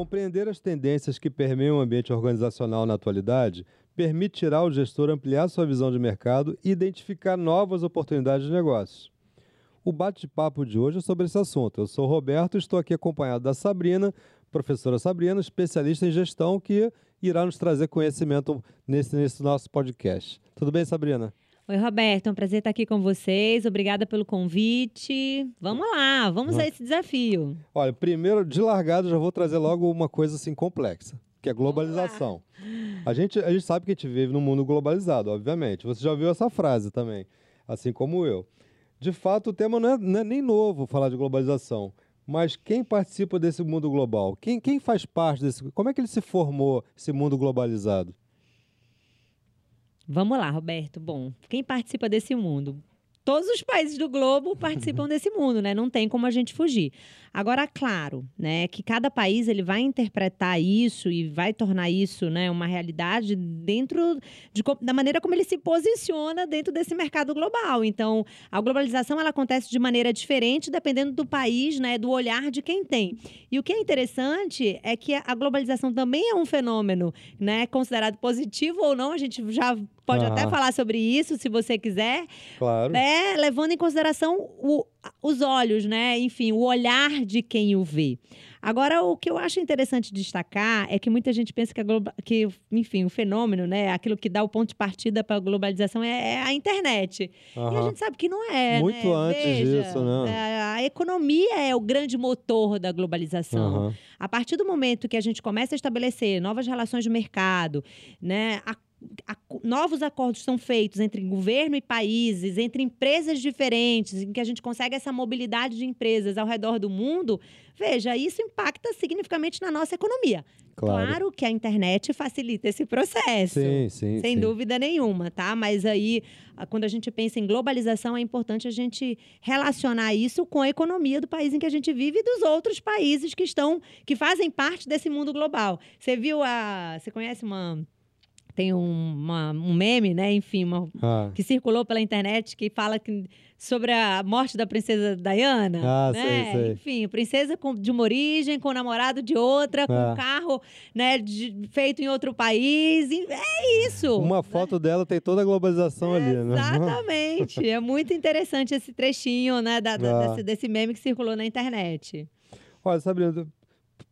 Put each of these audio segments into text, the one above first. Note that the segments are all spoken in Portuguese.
Compreender as tendências que permeiam o ambiente organizacional na atualidade permitirá ao gestor ampliar sua visão de mercado e identificar novas oportunidades de negócios. O bate-papo de hoje é sobre esse assunto. Eu sou o Roberto e estou aqui acompanhado da Sabrina, professora Sabrina, especialista em gestão, que irá nos trazer conhecimento nesse, nesse nosso podcast. Tudo bem, Sabrina? Oi, Roberto, é um prazer estar aqui com vocês. Obrigada pelo convite. Vamos lá, vamos a esse desafio. Olha, primeiro, de largada, já vou trazer logo uma coisa assim complexa, que é a globalização. A gente, a gente sabe que a gente vive num mundo globalizado, obviamente. Você já ouviu essa frase também, assim como eu. De fato, o tema não é, não é nem novo falar de globalização. Mas quem participa desse mundo global? Quem, quem faz parte desse. Como é que ele se formou, esse mundo globalizado? Vamos lá, Roberto. Bom, quem participa desse mundo? Todos os países do globo participam desse mundo, né? Não tem como a gente fugir. Agora, claro, né, que cada país ele vai interpretar isso e vai tornar isso, né, uma realidade dentro de, da maneira como ele se posiciona dentro desse mercado global. Então, a globalização ela acontece de maneira diferente dependendo do país, né, do olhar de quem tem. E o que é interessante é que a globalização também é um fenômeno, né, considerado positivo ou não. A gente já pode ah. até falar sobre isso, se você quiser. Claro. Né, levando em consideração o, os olhos, né? Enfim, o olhar de quem o vê. Agora, o que eu acho interessante destacar é que muita gente pensa que, a que enfim, o fenômeno, né? Aquilo que dá o ponto de partida para a globalização é, é, a internet. Uhum. E a gente sabe que não é. Muito né? antes Veja, disso, né? A, a economia é o grande motor da globalização. Uhum. A partir do momento que a gente começa a estabelecer novas relações de mercado, né? A novos acordos são feitos entre governo e países, entre empresas diferentes, em que a gente consegue essa mobilidade de empresas ao redor do mundo, veja, isso impacta significativamente na nossa economia. Claro. claro que a internet facilita esse processo. Sim, sim. Sem sim. dúvida nenhuma, tá? Mas aí, quando a gente pensa em globalização, é importante a gente relacionar isso com a economia do país em que a gente vive e dos outros países que estão, que fazem parte desse mundo global. Você viu a. Você conhece uma tem um, uma, um meme, né? Enfim, uma, ah. que circulou pela internet que fala que, sobre a morte da princesa Diana. Ah, né? sei, sei. Enfim, princesa com, de uma origem, com um namorado de outra, com ah. um carro né, de, feito em outro país. É isso. Uma né? foto dela tem toda a globalização ali, né? Exatamente. é muito interessante esse trechinho né, da, da, ah. desse, desse meme que circulou na internet. Olha, Sabrina,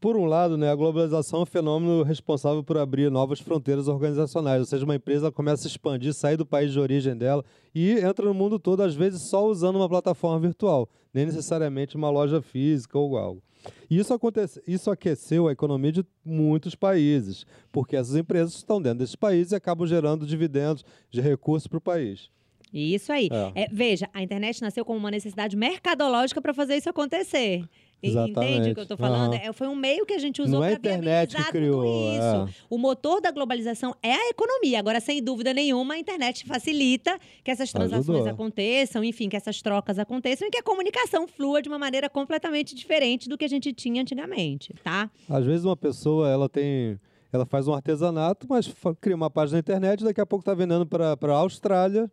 por um lado, né, a globalização é um fenômeno responsável por abrir novas fronteiras organizacionais, ou seja, uma empresa começa a expandir, sair do país de origem dela e entra no mundo todo, às vezes só usando uma plataforma virtual, nem necessariamente uma loja física ou algo. E isso, acontece, isso aqueceu a economia de muitos países, porque essas empresas estão dentro desses países e acabam gerando dividendos de recursos para o país. Isso aí. É. É, veja, a internet nasceu como uma necessidade mercadológica para fazer isso acontecer. Exatamente. Entende o que eu estou falando? Uhum. É, foi um meio que a gente usou para é internet que criou, isso. É. O motor da globalização é a economia. Agora, sem dúvida nenhuma, a internet facilita que essas transações Ajudou. aconteçam, enfim, que essas trocas aconteçam e que a comunicação flua de uma maneira completamente diferente do que a gente tinha antigamente, tá? Às vezes uma pessoa, ela tem ela faz um artesanato, mas cria uma página na internet, daqui a pouco está vendendo para a Austrália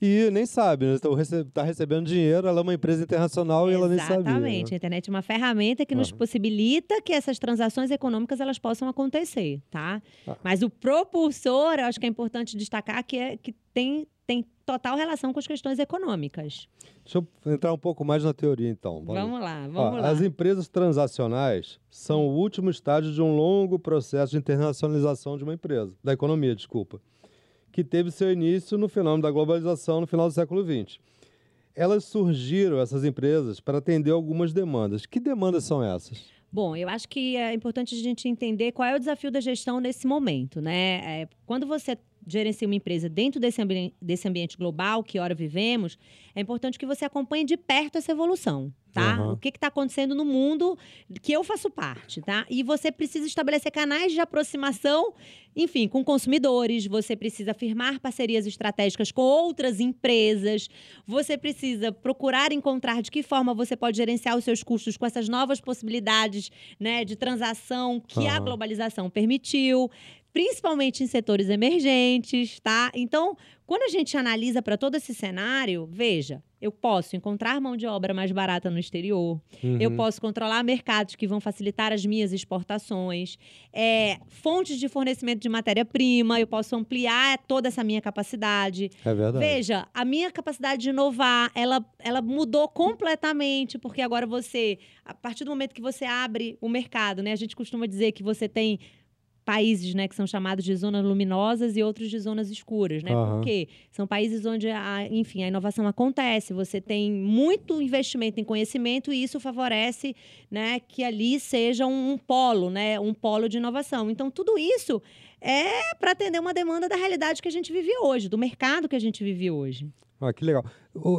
e nem sabe, né? Está tá recebendo dinheiro, ela é uma empresa internacional Exatamente. e ela nem sabe. Exatamente. A internet é uma ferramenta que nos possibilita que essas transações econômicas elas possam acontecer, tá? Ah. Mas o propulsor, eu acho que é importante destacar que, é, que tem, tem total relação com as questões econômicas. Deixa eu entrar um pouco mais na teoria, então. Vamos, vamos lá, vamos lá. As empresas transacionais são o último estágio de um longo processo de internacionalização de uma empresa, da economia, desculpa que teve seu início no fenômeno da globalização no final do século XX. Elas surgiram, essas empresas, para atender algumas demandas. Que demandas são essas? Bom, eu acho que é importante a gente entender qual é o desafio da gestão nesse momento, né? É, quando você gerencia uma empresa dentro desse, ambi desse ambiente global que ora vivemos, é importante que você acompanhe de perto essa evolução tá? Uhum. O que está acontecendo no mundo que eu faço parte, tá? E você precisa estabelecer canais de aproximação, enfim, com consumidores, você precisa firmar parcerias estratégicas com outras empresas, você precisa procurar encontrar de que forma você pode gerenciar os seus custos com essas novas possibilidades, né, de transação que uhum. a globalização permitiu principalmente em setores emergentes, tá? Então, quando a gente analisa para todo esse cenário, veja, eu posso encontrar mão de obra mais barata no exterior, Uhum. eu posso controlar mercados que vão facilitar as minhas exportações, é, fontes de fornecimento de matéria-prima, eu posso ampliar toda essa minha capacidade. É verdade. Veja, a minha capacidade de inovar, ela, ela mudou completamente, porque agora você, a partir do momento que você abre o mercado, né? A gente costuma dizer que você tem países, né, que são chamados de zonas luminosas e outros de zonas escuras, né? Aham. Por quê? São países onde, a, enfim, a inovação acontece, você tem muito investimento em conhecimento e isso favorece, né, que ali seja um, um polo, né, um polo de inovação. Então, tudo isso é para atender uma demanda da realidade que a gente vive hoje, do mercado que a gente vive hoje. Ah, que legal.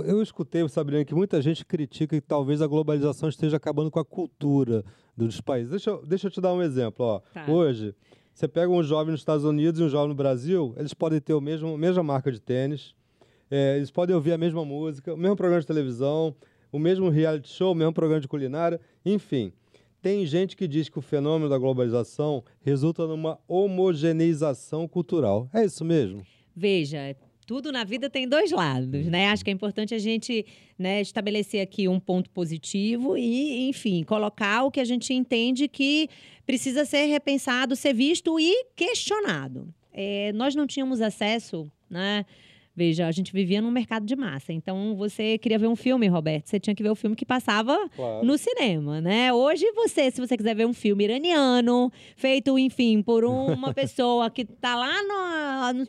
Eu escutei, Sabrina, que muita gente critica que talvez a globalização esteja acabando com a cultura dos países. Deixa eu, deixa eu te dar um exemplo. Ó. Tá. Hoje, você pega um jovem nos Estados Unidos e um jovem no Brasil, eles podem ter o mesmo, a mesma marca de tênis, é, eles podem ouvir a mesma música, o mesmo programa de televisão, o mesmo reality show, o mesmo programa de culinária, enfim. Tem gente que diz que o fenômeno da globalização resulta numa homogeneização cultural. É isso mesmo? Veja, tudo na vida tem dois lados, né? Acho que é importante a gente né, estabelecer aqui um ponto positivo e, enfim, colocar o que a gente entende que precisa ser repensado, ser visto e questionado. É, nós não tínhamos acesso, né? Veja, a gente vivia num mercado de massa. Então, você queria ver um filme, Roberto, você tinha que ver o filme que passava Claro. no cinema, né? Hoje você, se você quiser ver um filme iraniano, feito, enfim, por uma pessoa que tá lá no, no-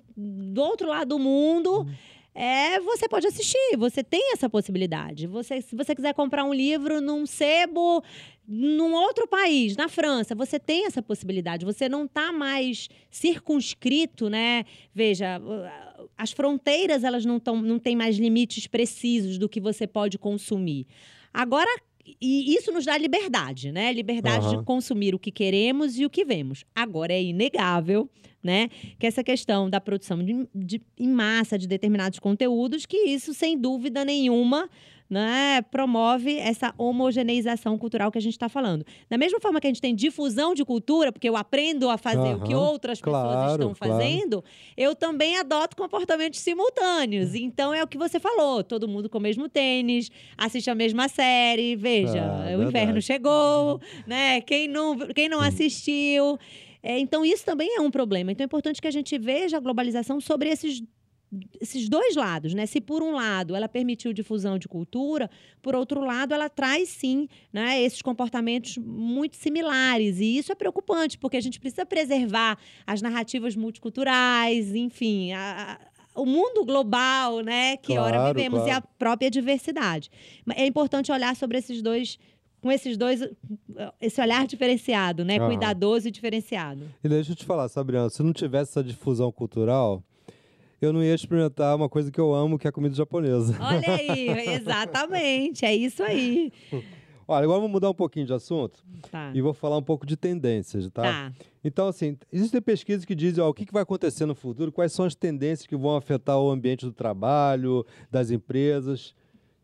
do outro lado do mundo, é, você pode assistir, você tem essa possibilidade. Você, se você quiser comprar um livro num sebo num outro país, na França, você tem essa possibilidade. Você não está mais circunscrito, né? Veja, as fronteiras elas não, tão, não têm mais limites precisos do que você pode consumir. Agora, e isso nos dá liberdade, né? Liberdade Aham. de consumir o que queremos e o que vemos. Agora, é inegável, né? Que essa questão da produção de, de- em massa de determinados conteúdos, que isso, sem dúvida nenhuma, né, promove essa homogeneização cultural que a gente está falando. Da mesma forma que a gente tem difusão de cultura, porque eu aprendo a fazer o que outras pessoas Claro, estão claro. fazendo, eu também adoto comportamentos simultâneos. Então é o que você falou: todo mundo com o mesmo tênis, assiste a mesma série. Veja, Ah, o verdade. inverno chegou, né? Quem não, quem não assistiu. É, então, isso também é um problema. Então, é importante que a gente veja a globalização sobre esses esses dois lados, né? Se por um lado ela permitiu difusão de cultura, por outro lado ela traz sim, né, esses comportamentos muito similares e isso é preocupante porque a gente precisa preservar as narrativas multiculturais, enfim, a- a- o mundo global, né, que ora Claro, vivemos e claro. a própria diversidade. É importante olhar sobre esses dois com esses dois esse olhar diferenciado, né, Aham. cuidadoso e diferenciado. E deixa eu te falar, Sabrina, se não tivesse essa difusão cultural, eu não ia experimentar uma coisa que eu amo, que é a comida japonesa. Olha aí, exatamente, é isso aí. Olha, agora vamos mudar um pouquinho de assunto Tá. e vou falar um pouco de tendências, tá? Tá. Então, assim, existem pesquisas que dizem ó, o que, que vai acontecer no futuro, quais são as tendências que vão afetar o ambiente do trabalho, das empresas.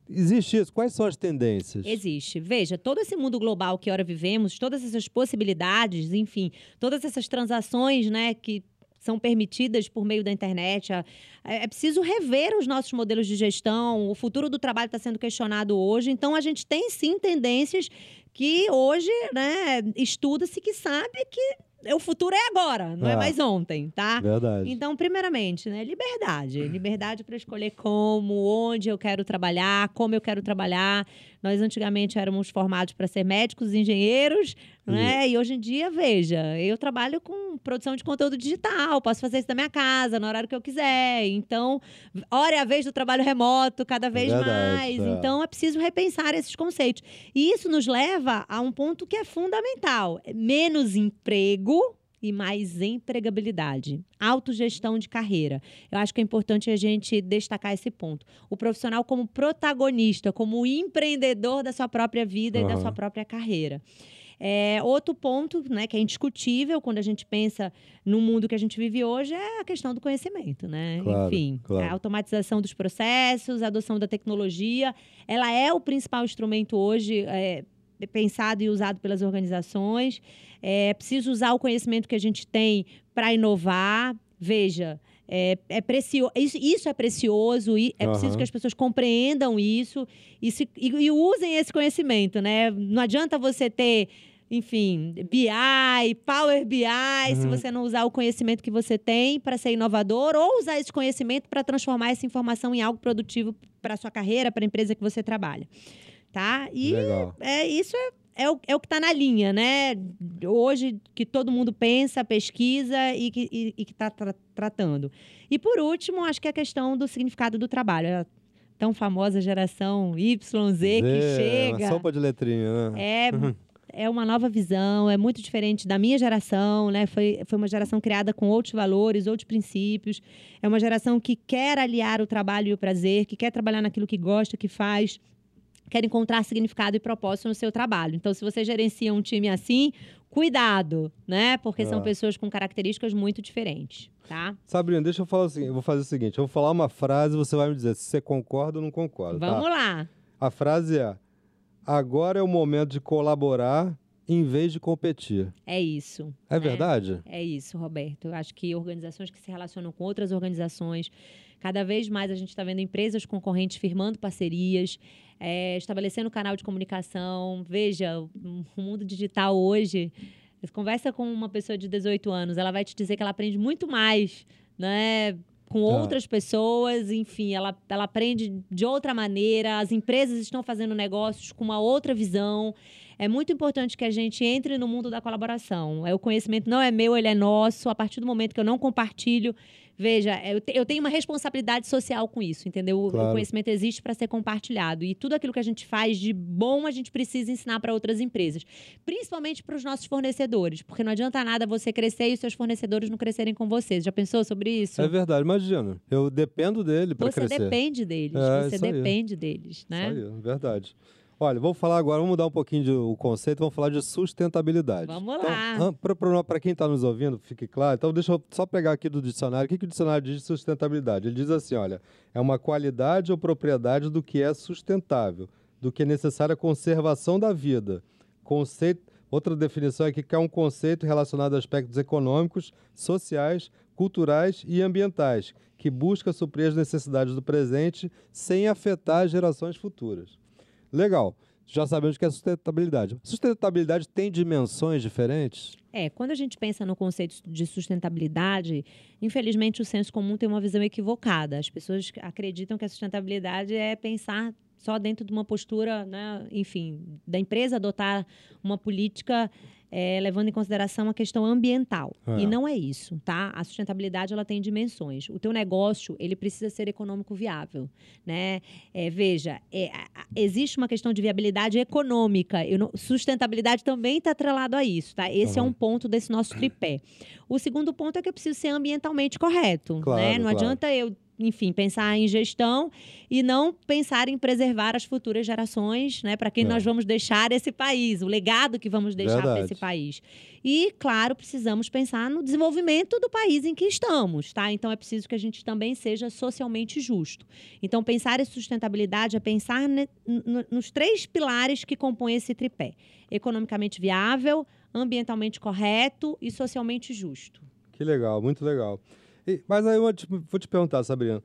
Existe isso? Quais são as tendências? Existe. Veja, todo esse mundo global que ora vivemos, todas essas possibilidades, enfim, todas essas transações, né, que são permitidas por meio da internet. É é preciso rever os nossos modelos de gestão. O futuro do trabalho está sendo questionado hoje. Então, a gente tem sim tendências que hoje, né, estuda-se que sabe que o futuro é agora, não é, É. mais ontem, tá? Verdade. Então, primeiramente, né, liberdade. Liberdade para escolher como, onde eu quero trabalhar, como eu quero trabalhar. Nós antigamente éramos formados para ser médicos, engenheiros, né? E hoje em dia, veja, eu trabalho com produção de conteúdo digital, posso fazer isso da minha casa, no horário que eu quiser. Então, hora é a vez do trabalho remoto, cada vez verdade, mais. é. Então, é preciso repensar esses conceitos. E isso nos leva a um ponto que é fundamental: menos emprego e mais empregabilidade. Autogestão de carreira. Eu acho que é importante a gente destacar esse ponto. O profissional como protagonista, como empreendedor da sua própria vida e da sua própria carreira. É, outro ponto né, que é indiscutível quando a gente pensa no mundo que a gente vive hoje é a questão do conhecimento, né? Claro, Enfim, claro. a automatização dos processos, a adoção da tecnologia, ela é o principal instrumento hoje. é, pensado e usado pelas organizações. É preciso usar o conhecimento que a gente tem para inovar. Veja, é, é precioso, isso, isso, é precioso e é uhum. preciso que as pessoas compreendam isso e, se, e, e usem esse conhecimento, né? Não adianta você ter enfim, BI, Power BI, uhum. se você não usar o conhecimento que você tem para ser inovador, ou usar esse conhecimento para transformar essa informação em algo produtivo para sua carreira, para a empresa que você trabalha. Tá? E Legal. é isso é, é, o, é o que está na linha, né? Hoje que todo mundo pensa, pesquisa e que está tra tratando. E por último, acho que é a questão do significado do trabalho. A tão famosa geração YZ Z, que chega. Sopa de letrinha, né? É é uma nova visão, é muito diferente da minha geração, né? Foi, foi uma geração criada com outros valores, outros princípios. É uma geração que quer aliar o trabalho e o prazer, que quer trabalhar naquilo que gosta, que faz, quer encontrar significado e propósito no seu trabalho. Então, se você gerencia um time assim, cuidado, né? Porque é. são pessoas com características muito diferentes, tá? Sabrina, deixa eu falar o seguinte, eu vou fazer o seguinte, eu vou falar uma frase e você vai me dizer se você concorda ou não concorda, tá? Vamos tá? lá. A frase é: agora é o momento de colaborar em vez de competir. É isso. É né? verdade? É isso, Roberto. Eu acho que organizações que se relacionam com outras organizações, cada vez mais a gente está vendo empresas concorrentes firmando parcerias, é, estabelecendo canal de comunicação. Veja, o mundo digital hoje. Você conversa com uma pessoa de 18 anos, ela vai te dizer que ela aprende muito mais, né? Com ah. outras pessoas, enfim, ela, ela aprende de outra maneira, as empresas estão fazendo negócios com uma outra visão. É muito importante que a gente entre no mundo da colaboração. É, o conhecimento não é meu, ele é nosso. A partir do momento que eu não compartilho, veja, eu, te, eu tenho uma responsabilidade social com isso, entendeu? Claro. O conhecimento existe para ser compartilhado. E tudo aquilo que a gente faz de bom, a gente precisa ensinar para outras empresas. Principalmente para os nossos fornecedores. Porque não adianta nada você crescer e os seus fornecedores não crescerem com você. Já pensou sobre isso? É verdade, imagina. Eu dependo dele para crescer. Você depende deles. É, você depende aí. deles, né? Isso aí, verdade. Olha, vamos falar agora, vamos mudar um pouquinho de, o conceito, vamos falar de sustentabilidade. Vamos então, lá. Para quem está nos ouvindo, fique claro. Então, deixa eu só pegar aqui do dicionário. O que, que o dicionário diz de sustentabilidade? Ele diz assim: olha, é uma qualidade ou propriedade do que é sustentável, do que é necessária conservação da vida. Conceito, outra definição aqui que é um conceito relacionado a aspectos econômicos, sociais, culturais e ambientais, que busca suprir as necessidades do presente sem afetar as gerações futuras. Legal. Já sabemos que é sustentabilidade. Sustentabilidade tem dimensões diferentes? É, quando a gente pensa no conceito de sustentabilidade, infelizmente o senso comum tem uma visão equivocada. As pessoas acreditam que a sustentabilidade é pensar só dentro de uma postura, né, enfim, da empresa adotar uma política é, levando em consideração a questão ambiental. É. E não é isso, tá? A sustentabilidade ela tem dimensões. O teu negócio ele precisa ser econômico viável, né? É, veja, é, existe uma questão de viabilidade econômica. Não, sustentabilidade também está atrelado a isso, tá? Esse uhum. é um ponto desse nosso tripé. O segundo ponto é que eu preciso ser ambientalmente correto, claro, né? Não claro. adianta eu enfim, pensar em gestão e não pensar em preservar as futuras gerações, né? Para quem é. nós vamos deixar esse país, o legado que vamos deixar para esse país. E, claro, precisamos pensar no desenvolvimento do país em que estamos, tá? Então é preciso que a gente também seja socialmente justo. Então, pensar em sustentabilidade é pensar nos três pilares que compõem esse tripé: economicamente viável, ambientalmente correto e socialmente justo. Que legal, muito legal. E, mas aí eu vou te, vou te perguntar, Sabrina.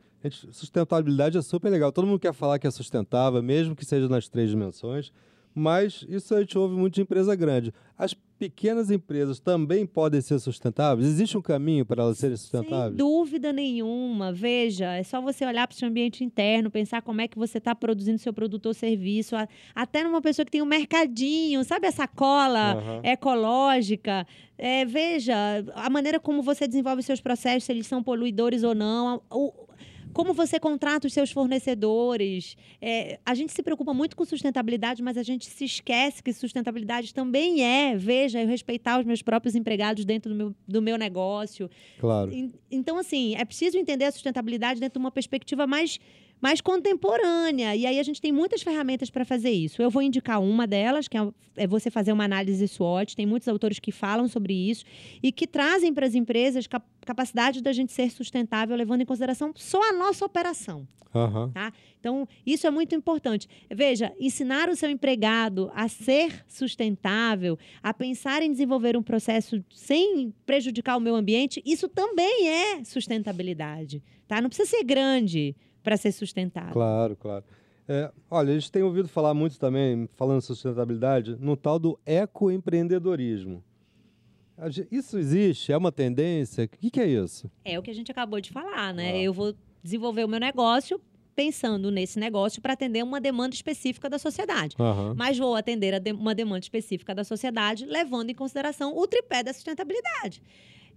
Sustentabilidade é super legal. Todo mundo quer falar que é sustentável, mesmo que seja nas três dimensões. Mas isso a gente ouve muito de empresa grande. As pequenas empresas também podem ser sustentáveis? Existe um caminho para elas serem sustentáveis? Sem dúvida nenhuma. Veja, é só você olhar para o seu ambiente interno, pensar como é que você está produzindo seu produto ou serviço. Até numa pessoa que tem um mercadinho, sabe a sacola uhum. ecológica? É, veja, a maneira como você desenvolve seus processos, se eles são poluidores ou não. O, como você contrata os seus fornecedores. É, a gente se preocupa muito com sustentabilidade, mas a gente se esquece que sustentabilidade também é, veja, eu respeitar os meus próprios empregados dentro do meu, do meu negócio. Claro. E, então, assim, é preciso entender a sustentabilidade dentro de uma perspectiva mais mas contemporânea. E aí a gente tem muitas ferramentas para fazer isso. Eu vou indicar uma delas, que é, é você fazer uma análise SWOT. Tem muitos autores que falam sobre isso e que trazem para as empresas cap capacidade da gente ser sustentável, levando em consideração só a nossa operação. Uhum. Tá? Então, isso é muito importante. Veja, ensinar o seu empregado a ser sustentável, a pensar em desenvolver um processo sem prejudicar o meio ambiente, isso também é sustentabilidade. Tá? Não precisa ser grande para ser sustentável. Claro, claro. É, olha, a gente tem ouvido falar muito também, falando sustentabilidade, no tal do ecoempreendedorismo. Isso existe? É uma tendência? O que, que, é isso? É o que a gente acabou de falar, né? Ah. Eu vou desenvolver o meu negócio pensando nesse negócio para atender uma demanda específica da sociedade. Uhum. Mas vou atender de uma demanda específica da sociedade, levando em consideração o tripé da sustentabilidade.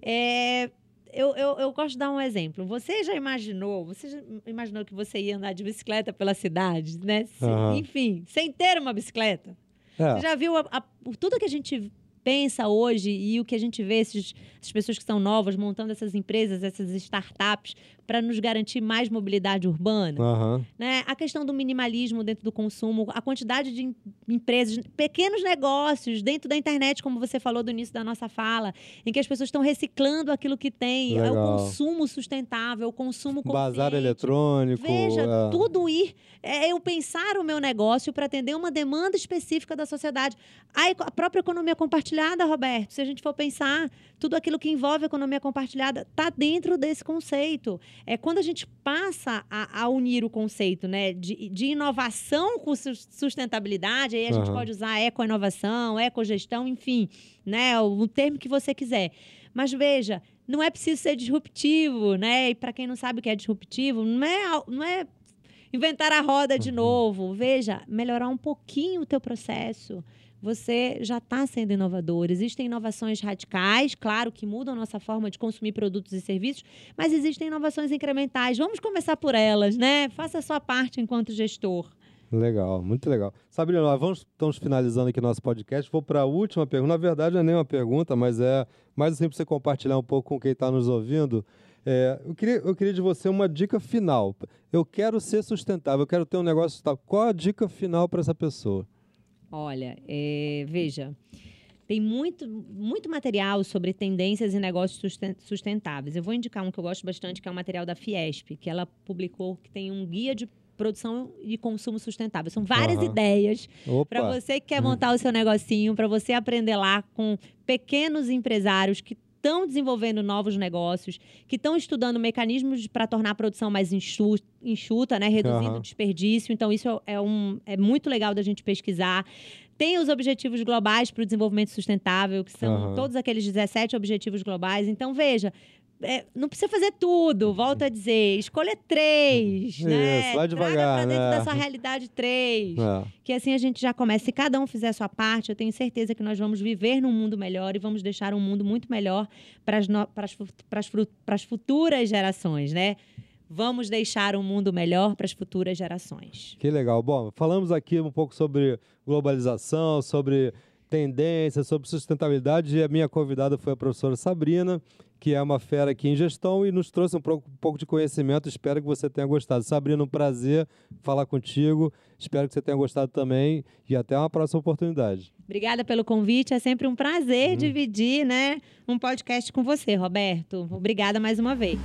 É, eu, eu, eu, gosto de dar um exemplo. Você já imaginou, você já imaginou que você ia andar de bicicleta pela cidade, né? Uhum. Enfim, sem ter uma bicicleta. É. Você já viu a, a, tudo que a gente pensa hoje e o que a gente vê esses, essas pessoas que são novas montando essas empresas, essas startups para nos garantir mais mobilidade urbana. Uhum. Né? A questão do minimalismo dentro do consumo, a quantidade de empresas, pequenos negócios dentro da internet, como você falou do início da nossa fala, em que as pessoas estão reciclando aquilo que tem. Legal. É o consumo sustentável, o consumo consciente. Bazar eletrônico. Veja, é. tudo ir. É eu pensar o meu negócio para atender uma demanda específica da sociedade. A, a própria economia compartilhada, Roberto, se a gente for pensar, tudo aquilo que envolve a economia compartilhada está dentro desse conceito. É quando a gente passa a, a unir o conceito né, de, de, inovação com sustentabilidade, aí a uhum. gente pode usar eco-inovação, ecogestão, enfim, né, o, o termo que você quiser. Mas veja, não é preciso ser disruptivo, né? E para quem não sabe o que é disruptivo, não é, não é inventar a roda de uhum. novo. Veja, melhorar um pouquinho o teu processo você já está sendo inovador. Existem inovações radicais, claro, que mudam a nossa forma de consumir produtos e serviços, mas existem inovações incrementais. Vamos começar por elas, né? Faça a sua parte enquanto gestor. Legal, muito legal. Sabrina, nós vamos, estamos finalizando aqui nosso podcast. Vou para a última pergunta. Na verdade, não é nem uma pergunta, mas é mais assim para você compartilhar um pouco com quem está nos ouvindo. É, eu, queria, eu queria de você uma dica final. Eu quero ser sustentável, eu quero ter um negócio sustentável. Qual a dica final para essa pessoa? Olha, é, veja, tem muito, muito material sobre tendências e negócios sustentáveis. Eu vou indicar um que eu gosto bastante, que é o material da Fiesp, que ela publicou, que tem um guia de produção e consumo sustentável. São várias uhum. ideias para você que quer hum. montar o seu negocinho, para você aprender lá com pequenos empresários que estão desenvolvendo novos negócios, que estão estudando mecanismos para tornar a produção mais enxuta, enxuta né? reduzindo uhum. o desperdício. Então, isso é, é, um, é muito legal da gente pesquisar. Tem os objetivos globais para o desenvolvimento sustentável, que são uhum. todos aqueles 17 objetivos globais. Então, veja, é, não precisa fazer tudo, volto a dizer, escolha três, Isso, né? vai devagar, Traga pra dentro né? da sua realidade três. É. Que assim a gente já começa. Se cada um fizer a sua parte, eu tenho certeza que nós vamos viver num mundo melhor e vamos deixar um mundo muito melhor para as no... futuras gerações, né? Vamos deixar um mundo melhor para as futuras gerações. Que legal. Bom, falamos aqui um pouco sobre globalização, sobre tendências, sobre sustentabilidade e a minha convidada foi a professora Sabrina que é uma fera aqui em gestão e nos trouxe um pouco de conhecimento. Espero que você tenha gostado. Sabrina, um prazer falar contigo. Espero que você tenha gostado também e até uma próxima oportunidade. Obrigada pelo convite. É sempre um prazer hum. dividir né, um podcast com você, Roberto. Obrigada mais uma vez.